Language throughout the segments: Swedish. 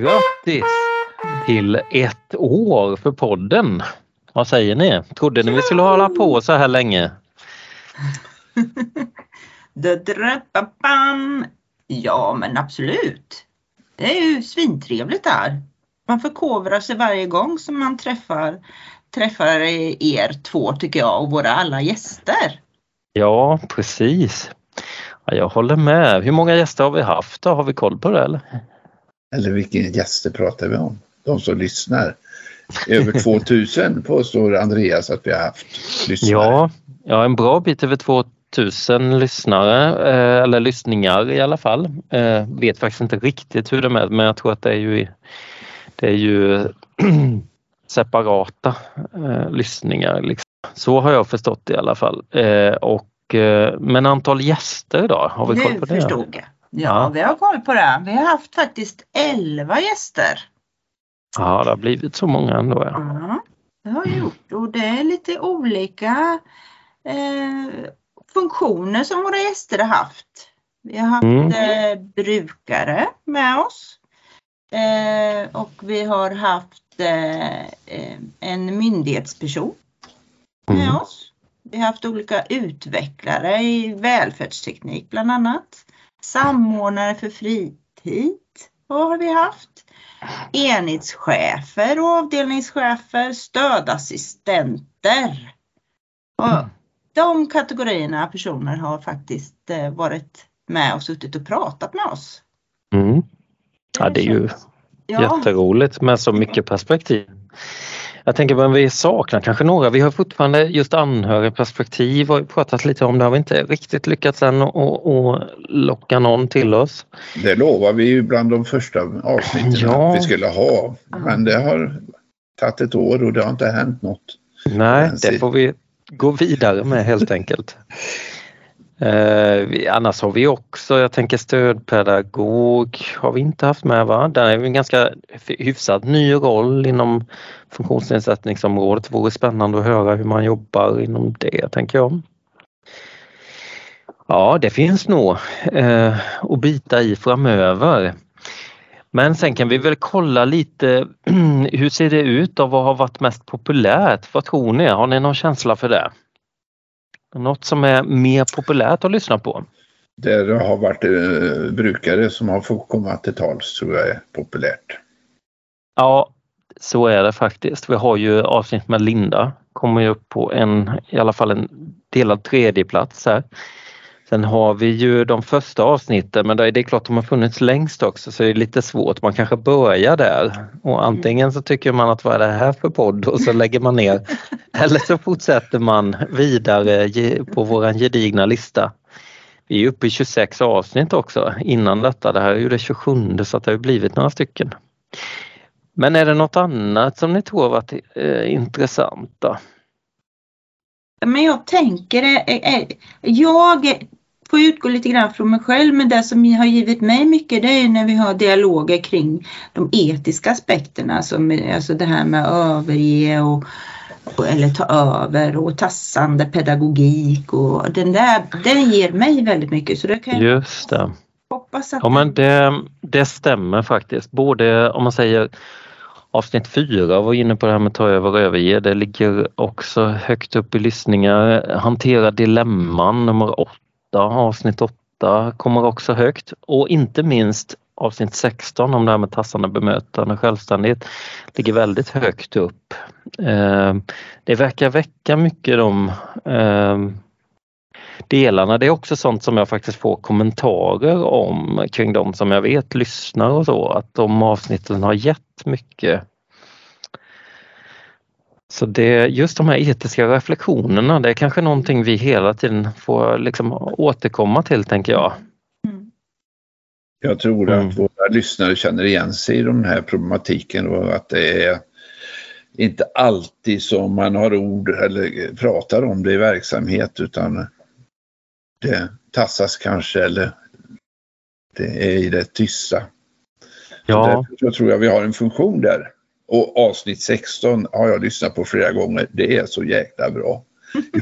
grattis till ett år för podden. Vad säger ni? Trodde ni vi skulle hålla på så här länge? ja men absolut. Det är ju svintrevligt där. Man förkovrar sig varje gång som man träffar, träffar er två tycker jag och våra alla gäster. Ja precis. Ja, jag håller med. Hur många gäster har vi haft då? Har vi koll på det eller? Eller vilka gäster pratar vi om? De som lyssnar. Över 2000 påstår Andreas att vi har haft lyssnare. Ja, ja en bra bit över 2000 lyssnare, eh, eller lyssningar i alla fall. Eh, vet faktiskt inte riktigt hur det är men jag tror att det är ju, det är ju separata eh, lyssningar. Liksom. Så har jag förstått det i alla fall. Eh, och, men antal gäster då? Har vi koll på det? Nu förstod jag. Ja, vi har koll på det. Vi har haft faktiskt 11 gäster. Ja, det har blivit så många ändå. Ja, ja det har gjort och det är lite olika eh, funktioner som våra gäster har haft. Vi har haft mm. eh, brukare med oss eh, och vi har haft eh, eh, en myndighetsperson med mm. oss. Vi har haft olika utvecklare i välfärdsteknik bland annat. Samordnare för fritid vad har vi haft. Enhetschefer och avdelningschefer, stödassistenter. Och mm. de kategorierna personer har faktiskt eh, varit med och suttit och pratat med oss. Mm. Ja, det är ju ja. jätteroligt med så mycket perspektiv. Jag tänker att vi saknar kanske några. Vi har fortfarande just anhörigperspektiv och pratat lite om det. Har vi inte riktigt lyckats än att locka någon till oss. Det lovar vi ju bland de första avsnitten ja. att vi skulle ha. Men det har tagit ett år och det har inte hänt något. Nej, det får vi gå vidare med helt enkelt. Eh, annars har vi också, jag tänker stödpedagog har vi inte haft med va? Där är vi en ganska hyfsat ny roll inom funktionsnedsättningsområdet. Det vore spännande att höra hur man jobbar inom det tänker jag. Ja, det finns nog eh, att bita i framöver. Men sen kan vi väl kolla lite hur ser det ut och vad har varit mest populärt? Vad tror ni? Har ni någon känsla för det? Något som är mer populärt att lyssna på? Det har varit eh, brukare som har fått komma till tals tror jag är populärt. Ja, så är det faktiskt. Vi har ju avsnitt med Linda, kommer ju upp på en, i alla fall en delad tredje plats här. Sen har vi ju de första avsnitten men det är klart de har funnits längst också så det är lite svårt. Man kanske börjar där och antingen så tycker man att vad är det här för podd och så lägger man ner eller så fortsätter man vidare på våran gedigna lista. Vi är uppe i 26 avsnitt också innan detta. Det här är ju det 27 så det har blivit några stycken. Men är det något annat som ni tror har varit eh, intressant då? Men jag tänker, eh, eh, eh, jag får utgå lite grann från mig själv men det som har givit mig mycket det är när vi har dialoger kring de etiska aspekterna som alltså det här med att överge och eller ta över och tassande pedagogik och den där, den ger mig väldigt mycket. Så det kan Just det. Hoppas att ja men det, det stämmer faktiskt. Både om man säger avsnitt 4 var inne på det här med ta över och överge. Det ligger också högt upp i lyssningar. Hantera dilemman nummer 8 avsnitt 8 kommer också högt och inte minst avsnitt 16 om det här med tassande bemötande självständighet ligger väldigt högt upp. Eh, det verkar väcka mycket de eh, delarna. Det är också sånt som jag faktiskt får kommentarer om kring de som jag vet lyssnar och så, att de avsnitten har gett mycket så det, just de här etiska reflektionerna, det är kanske någonting vi hela tiden får liksom återkomma till, tänker jag. Jag tror mm. att våra lyssnare känner igen sig i den här problematiken och att det är inte alltid som man har ord eller pratar om det i verksamhet utan det tassas kanske eller det är i det tysta. Ja. Så tror jag vi har en funktion där. Och avsnitt 16 har jag lyssnat på flera gånger. Det är så jäkla bra.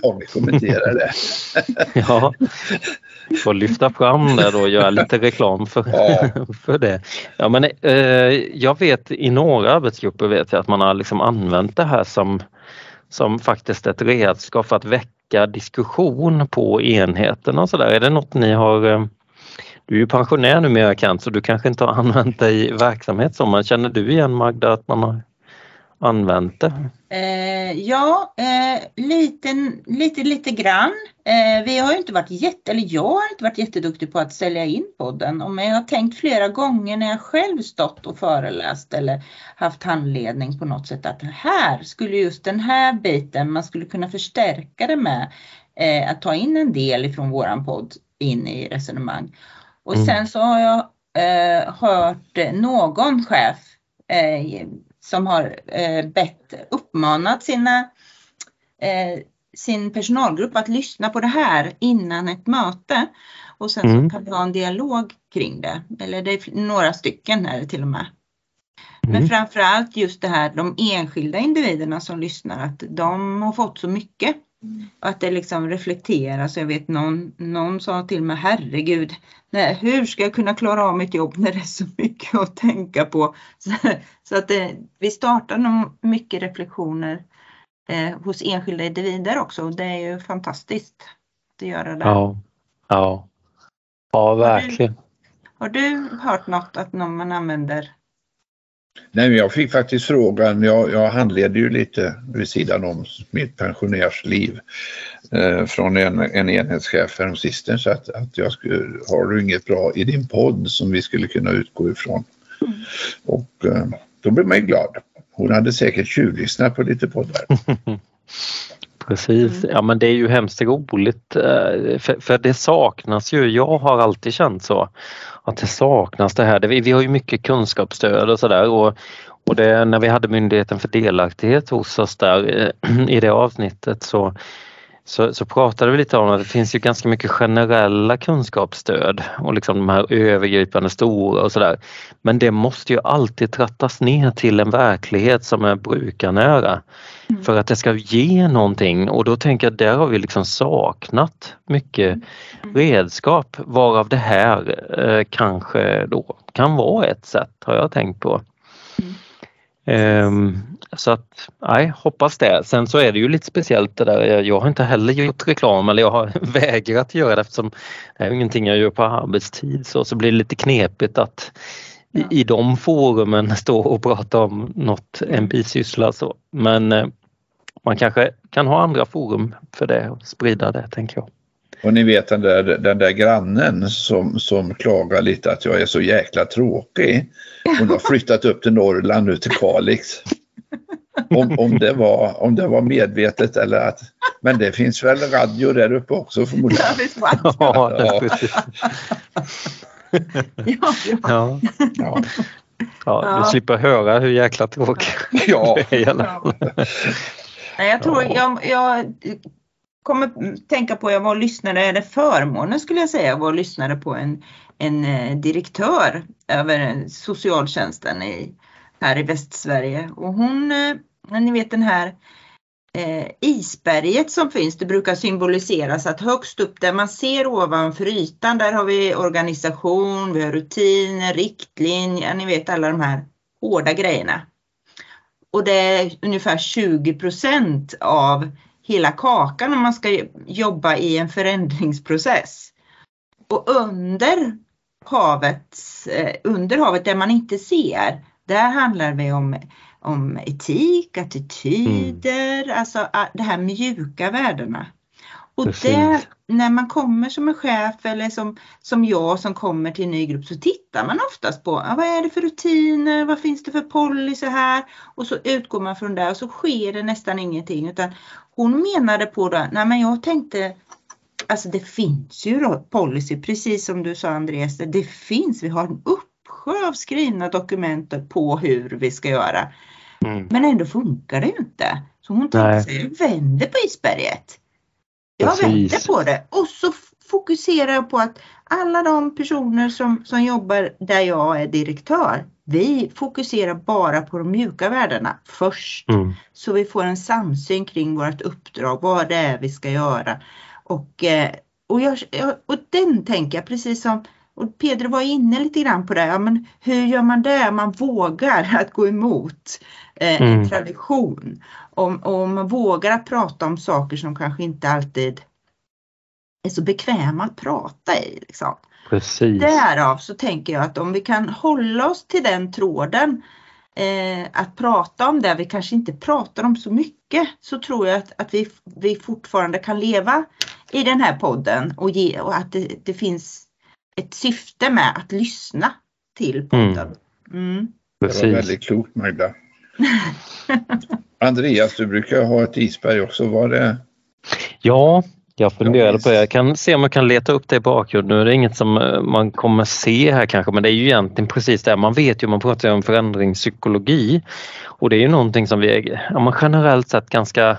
Jag vill kommentera det. ja. Får lyfta fram det då och göra lite reklam för, för det. Ja, men, eh, jag vet i några arbetsgrupper vet jag att man har liksom använt det här som, som faktiskt ett redskap för att väcka diskussion på enheten och sådär. Är det något ni har eh, du är ju pensionär numera Kent så du kanske inte har använt det i verksamhet så, men känner du igen Magda att man har använt det? Eh, ja, eh, lite, lite, lite grann. Eh, vi har inte varit jätte, eller jag har inte varit jätteduktig på att sälja in podden. Men jag har tänkt flera gånger när jag själv stått och föreläst eller haft handledning på något sätt att här skulle just den här biten, man skulle kunna förstärka det med eh, att ta in en del ifrån våran podd in i resonemang. Och mm. sen så har jag eh, hört någon chef eh, som har eh, bett, uppmanat sina, eh, sin personalgrupp att lyssna på det här innan ett möte. Och sen mm. så kan vi ha en dialog kring det. Eller det är några stycken här till och med. Mm. Men framförallt just det här de enskilda individerna som lyssnar att de har fått så mycket. Att det liksom reflekteras. Jag vet någon, någon sa till mig, herregud, nej, hur ska jag kunna klara av mitt jobb när det är så mycket att tänka på? Så, så att det, vi startar nog mycket reflektioner eh, hos enskilda individer också. Det är ju fantastiskt att göra det. Ja, ja. ja verkligen. Har du, har du hört något att någon man använder Nej, men jag fick faktiskt frågan, jag, jag handleder ju lite vid sidan om mitt pensionärsliv eh, från en, en enhetschef häromsistens att, att jag skulle, har du inget bra i din podd som vi skulle kunna utgå ifrån? Mm. Och eh, då blev man ju glad. Hon hade säkert tjuvlyssnat på lite poddar. Precis, ja men det är ju hemskt roligt eh, för, för, det saknas ju, jag har alltid känt så att det saknas det här. Vi, vi har ju mycket kunskapsstöd och sådär och, och det, när vi hade Myndigheten för delaktighet hos oss där eh, i det avsnittet så så, så pratade vi lite om att det finns ju ganska mycket generella kunskapsstöd och liksom de här övergripande stora och sådär. Men det måste ju alltid trattas ner till en verklighet som är brukarnära mm. för att det ska ge någonting och då tänker jag där har vi liksom saknat mycket mm. redskap varav det här eh, kanske då kan vara ett sätt har jag tänkt på. Um, så att, nej, hoppas det. Sen så är det ju lite speciellt det där. Jag har inte heller gjort reklam eller jag har vägrat göra det eftersom det är ingenting jag gör på arbetstid så, så blir det lite knepigt att ja. i, i de forumen stå och prata om något, en bisyssla så. Men eh, man kanske kan ha andra forum för det och sprida det tänker jag. Och ni vet den där, den där grannen som, som klagar lite att jag är så jäkla tråkig. Hon har flyttat upp till Norrland nu till Kalix. Om, om, det var, om det var medvetet eller att... Men det finns väl radio där uppe också förmodligen. Ja, ja. ja, ja. ja. Ja, du slipper höra hur jäkla tråkig ja. det är. Nej, jag tror jag, jag kommer tänka på, jag var och lyssnade, eller förmånen skulle jag säga, var och lyssnade på en, en eh, direktör över eh, socialtjänsten i, här i Västsverige. Och hon, eh, ni vet den här eh, isberget som finns, det brukar symboliseras att högst upp där man ser ovanför ytan, där har vi organisation, vi har rutiner, riktlinjer, ni vet alla de här hårda grejerna. Och det är ungefär 20 procent av hela kakan om man ska jobba i en förändringsprocess. Och under havet, eh, under havet där man inte ser, där handlar det om, om etik, attityder, mm. alltså det här mjuka värdena. Och det, när man kommer som en chef eller som, som jag som kommer till en ny grupp så tittar man oftast på ja, vad är det för rutiner, vad finns det för policy här och så utgår man från det och så sker det nästan ingenting utan hon menade på det, nej men jag tänkte Alltså det finns ju policy, precis som du sa Andreas, det finns, vi har en uppsjö av skrivna dokument på hur vi ska göra. Mm. Men ändå funkar det ju inte. Så hon tänkte sig, jag vänder på isberget. Jag vänder på det och så fokuserar jag på att alla de personer som, som jobbar där jag är direktör, vi fokuserar bara på de mjuka värdena först. Mm. Så vi får en samsyn kring vårt uppdrag, vad det är vi ska göra. Och eh, och, jag, och den tänker jag precis som och Pedro var inne lite grann på det, ja, men hur gör man det? Man vågar att gå emot eh, en mm. tradition. Om, och man vågar att prata om saker som kanske inte alltid är så bekväma att prata i. Liksom. Precis. Därav så tänker jag att om vi kan hålla oss till den tråden eh, att prata om det vi kanske inte pratar om så mycket så tror jag att, att vi, vi fortfarande kan leva i den här podden och, ge, och att det, det finns ett syfte med att lyssna till podden. Mm. Mm. Det var väldigt klokt Magda. Andreas, du brukar ha ett isberg också. Var det? Ja, jag funderade på det. Jag kan se om jag kan leta upp det i bakgrunden. Nu är det inget som eh, man kommer se här kanske men det är ju egentligen precis det. Man vet ju, man pratar om förändringspsykologi och det är ju någonting som vi är ja, generellt sett ganska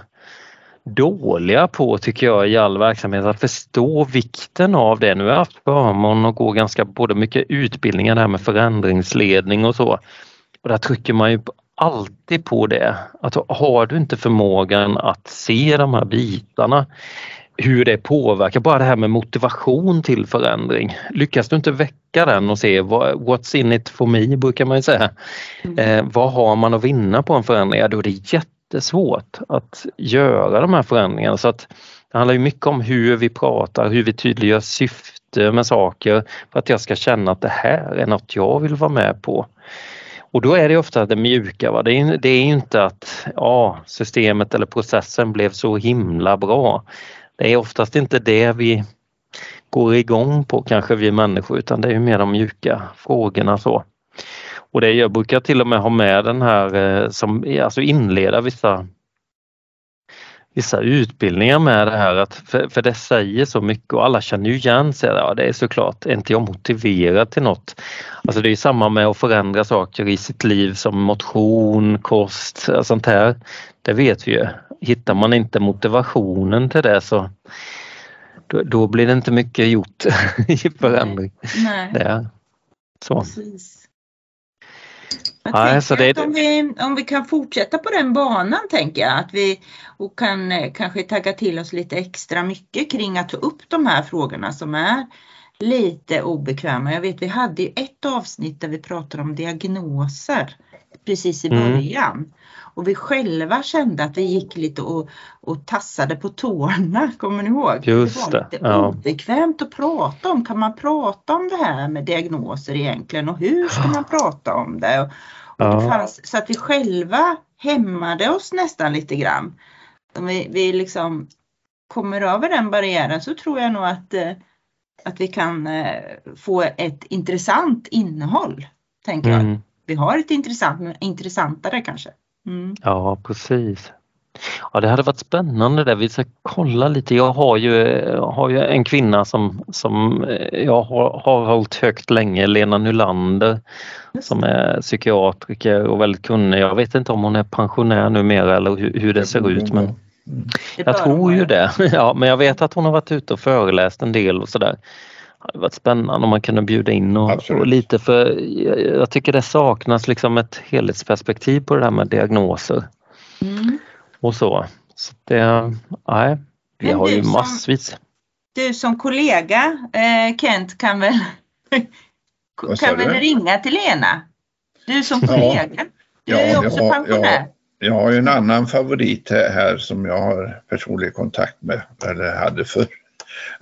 dåliga på tycker jag i all verksamhet att förstå vikten av det. Nu har jag haft förmånen att gå ganska både mycket utbildningar där med förändringsledning och så. Och där trycker man ju alltid på det att har du inte förmågan att se de här bitarna hur det påverkar, bara det här med motivation till förändring. Lyckas du inte väcka den och se what's in it for me brukar man ju säga. Mm. Eh, vad har man att vinna på en förändring? Ja, då är det jättesvårt att göra de här förändringarna så att det handlar ju mycket om hur vi pratar, hur vi tydliggör syfte med saker för att jag ska känna att det här är något jag vill vara med på. Och då är det ofta det mjuka. Va? Det, är, det är inte att ja, systemet eller processen blev så himla bra det är oftast inte det vi går igång på kanske vi människor utan det är mer de mjuka frågorna så. Och det jag brukar till och med ha med den här eh, som alltså inleda vissa vissa utbildningar med det här att för, för det säger så mycket och alla känner ju igen sig. Ja, det är såklart, är inte jag motiverad till något? Alltså det är samma med att förändra saker i sitt liv som motion, kost, sånt här. Det vet vi ju. Hittar man inte motivationen till det så då, då blir det inte mycket gjort i förändring. Nej. Det så. Precis. Ja, så det... om, vi, om vi kan fortsätta på den banan tänker jag att vi och kan eh, kanske tagga till oss lite extra mycket kring att ta upp de här frågorna som är lite obekväma. Jag vet vi hade ju ett avsnitt där vi pratade om diagnoser precis i mm. början. Mm. Och vi själva kände att vi gick lite och, och tassade på tårna, kommer ni ihåg? Just det var lite ja. obekvämt att prata om. Kan man prata om det här med diagnoser egentligen och hur ska man prata om det? Och, och det fanns, så att vi själva hämmade oss nästan lite grann. Om vi, vi liksom kommer över den barriären så tror jag nog att, eh, att vi kan eh, få ett intressant innehåll. Tänker mm. jag. Vi har ett intressant, men intressantare kanske. Mm. Ja precis. Ja det hade varit spännande där. Vi ska kolla lite. Jag har ju, har ju en kvinna som, som jag har, har hållit högt länge, Lena Nylander som är psykiatriker och väldigt kunnig. Jag vet inte om hon är pensionär numera eller hur, hur det ser ut men jag tror ju det. Ja, men jag vet att hon har varit ute och föreläst en del och sådär. Det hade varit spännande om man kunde bjuda in och, och, lite för jag tycker det saknas liksom ett helhetsperspektiv på det här med diagnoser. Mm. Och så. så det, nej, vi Men har ju massvis. Som, du som kollega eh, Kent kan väl, kan väl ringa till Lena? Du som kollega. Ja. Du är ja, också pensionär. Jag, jag har ju en annan favorit här som jag har personlig kontakt med, eller hade för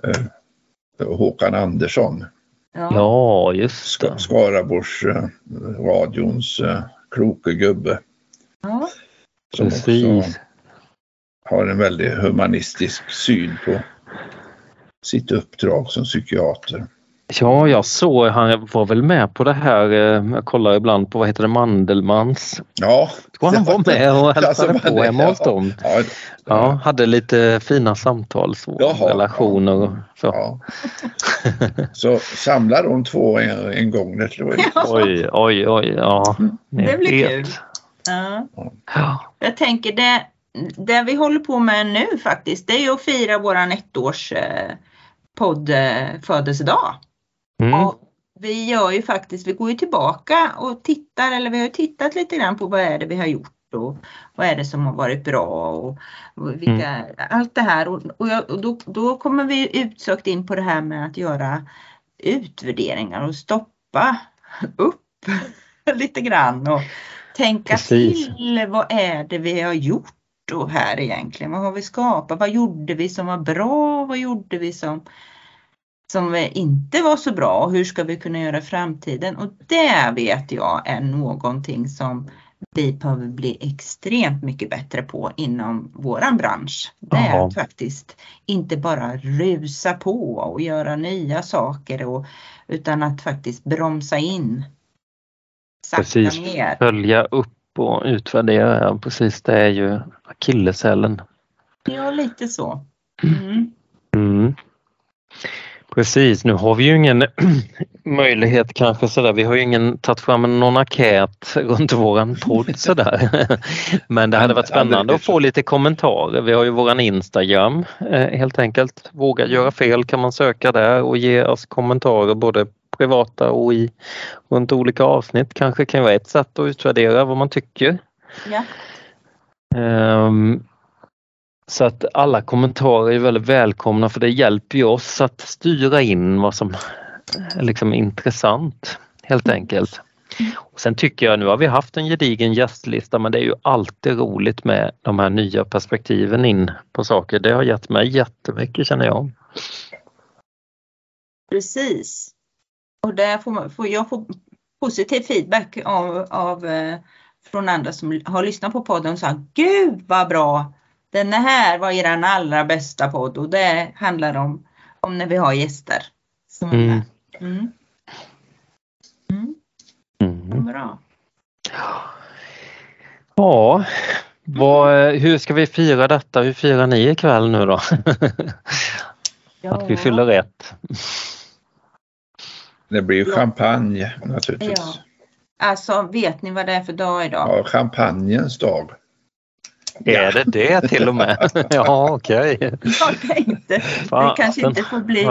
eh, Håkan Andersson. Ja, just det. Skaraborgs eh, radions eh, kloke gubbe. Ja. Som Precis. också har en väldigt humanistisk syn på sitt uppdrag som psykiater. Ja, jag såg, han var väl med på det här, eh, jag kollar ibland på vad heter det, Mandelmans. Ja. Jag han var med och hälsade på hemma hos dem. Ja, ja, hade lite fina samtal, så, Jaha, relationer och så. Ja. så samlar de två en, en gång. Det tror jag. Oj, oj, oj, ja. Det blir kul. Ja. ja. Jag tänker det, det vi håller på med nu faktiskt, det är ju att fira våran ettårs eh, podd födelsedag. Mm. Och vi gör ju faktiskt, vi går ju tillbaka och tittar, eller vi har tittat lite grann på vad är det vi har gjort och vad är det som har varit bra och, vilka, mm. allt det här och, och, jag, och då, då kommer vi utsökt in på det här med att göra utvärderingar och stoppa upp lite grann och tänka Precis. till vad är det vi har gjort då här egentligen? Vad har vi skapat? Vad gjorde vi som var bra? Vad gjorde vi som, som inte var så bra? Hur ska vi kunna göra i framtiden? Och det vet jag är någonting som vi behöver bli extremt mycket bättre på inom våran bransch. Det är att faktiskt inte bara rusa på och göra nya saker och, utan att faktiskt bromsa in. Sakta Precis, ner. följa upp och utvärdera. Precis, det är ju akilleshälen. Ja, lite så. Mm. Mm. Precis, nu har vi ju ingen möjlighet kanske sådär, vi har ju ingen tagit fram någon enkät runt våran podd sådär. Men det hade varit spännande att få lite kommentarer. Vi har ju våran Instagram eh, helt enkelt. Våga göra fel kan man söka där och ge oss kommentarer både privata och i runt olika avsnitt kanske kan vara ett sätt att utvärdera vad man tycker. Ja. Um, så att alla kommentarer är väldigt välkomna för det hjälper ju oss att styra in vad som är liksom intressant helt enkelt. Och sen tycker jag, nu har vi haft en gedigen gästlista men det är ju alltid roligt med de här nya perspektiven in på saker. Det har gett mig jättemycket känner jag. Precis. Och där får, man, får jag få positiv feedback av, av, eh, från andra som har lyssnat på podden och sagt Gud vad bra! Den här var er allra bästa podd och det handlar om, om när vi har gäster. Som mm. Mm. Mm. Mm. Bra. Ja, vad, hur ska vi fira detta? Hur firar ni ikväll nu då? Att vi fyller rätt. Det blir champagne naturligtvis. Ja. Alltså vet ni vad det är för dag idag? Ja, champagnens dag. Är det det till och med? ja, okej. Okay. Jag tänkte, det kanske inte får bli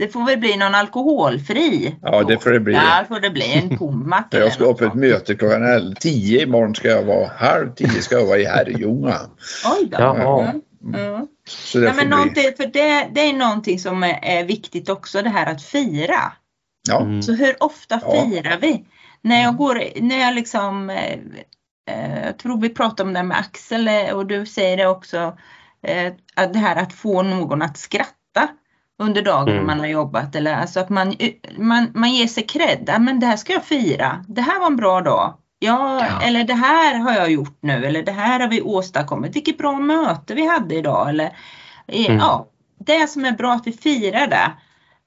det får väl bli någon alkoholfri. Ja, det får det bli. Där får det bli en pommack. jag ska på ett möte klockan 10 imorgon ska jag vara. Halv tio ska jag vara i Herrljunga. Oj då. Ja. Mm. Mm. Så det, ja, men för det, det är någonting som är, viktigt också, det här att fira. Ja. Mm. Så hur ofta firar vi? När jag går, när jag liksom eh, jag tror vi pratade om det med Axel eh, och du säger det också, att det här att få någon att skratta under dagen mm. man har jobbat. Eller alltså att man, man, man ger sig cred. Men det här ska jag fira. Det här var en bra dag. Ja, ja, eller det här har jag gjort nu. Eller det här har vi åstadkommit. Vilket bra möte vi hade idag. Eller, mm. ja, det som är bra att vi firar det.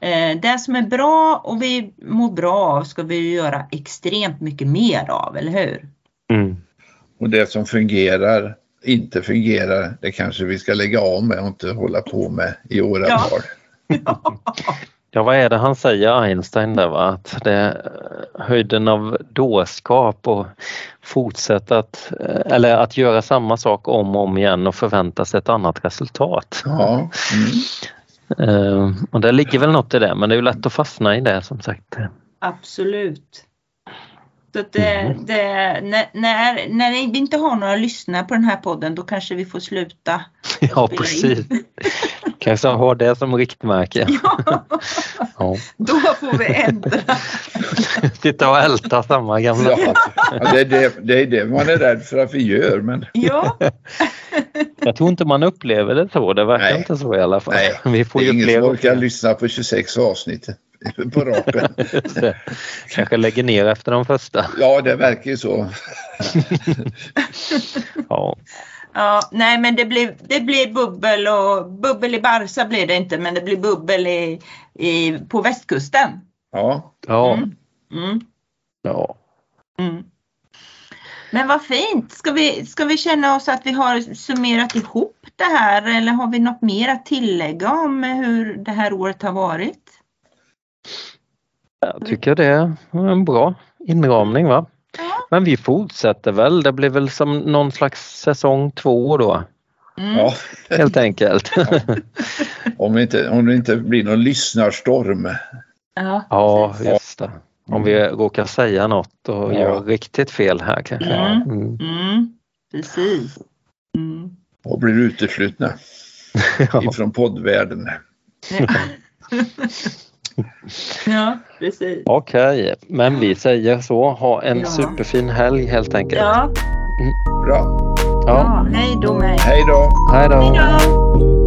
Eh, det som är bra och vi mår bra av ska vi göra extremt mycket mer av, eller hur? Och det som fungerar, inte fungerar, det kanske vi ska lägga av med och inte hålla på med i åratal. Ja. Ja, vad är det han säger Einstein där va? Att det är höjden av dårskap och fortsätta att, eller att göra samma sak om och om igen och förvänta sig ett annat resultat. Ja. Mm. Uh, och det ligger väl något i det men det är ju lätt att fastna i det som sagt. Absolut. Så det, mm. det, när, när, när vi inte har några lyssnare på den här podden då kanske vi får sluta. Ja precis. Kanske ha det som riktmärke. Ja. ja. Då får vi ändra. Sitta och älta samma gamla ja. ja det, är det, det är det man är rädd för att vi gör. Men... Ja. Jag tror inte man upplever det så. Det verkar Nej. inte så i alla fall. Nej. Vi får det är ingen som orkar lyssna på 26 avsnitt på raken. Kanske lägger ner efter de första. Ja, det verkar ju så. ja. Ja, nej men det blir, det blir bubbel och bubbel i Barca blir det inte men det blir bubbel i, i, på västkusten. Ja. Ja. Mm. Mm. Ja. Mm. Men vad fint! Ska vi, ska vi känna oss att vi har summerat ihop det här eller har vi något mer att tillägga om hur det här året har varit? Jag tycker det är en bra inramning va? Men vi fortsätter väl, det blir väl som någon slags säsong två då. Mm. Ja. Helt enkelt. Ja. Om, inte, om det inte blir någon lyssnarstorm. Ja, ja just det. Om vi råkar säga något och ja. gör riktigt fel här kanske. Mm. Mm. mm. precis. Mm. Och blir uteslutna ja. ifrån poddvärlden. Ja. precis. Okej, men vi säger så. Ha en ja. superfin helg helt enkelt. Ja. Mm. Bra. Ja. ja hej då med Hej då. Hej då.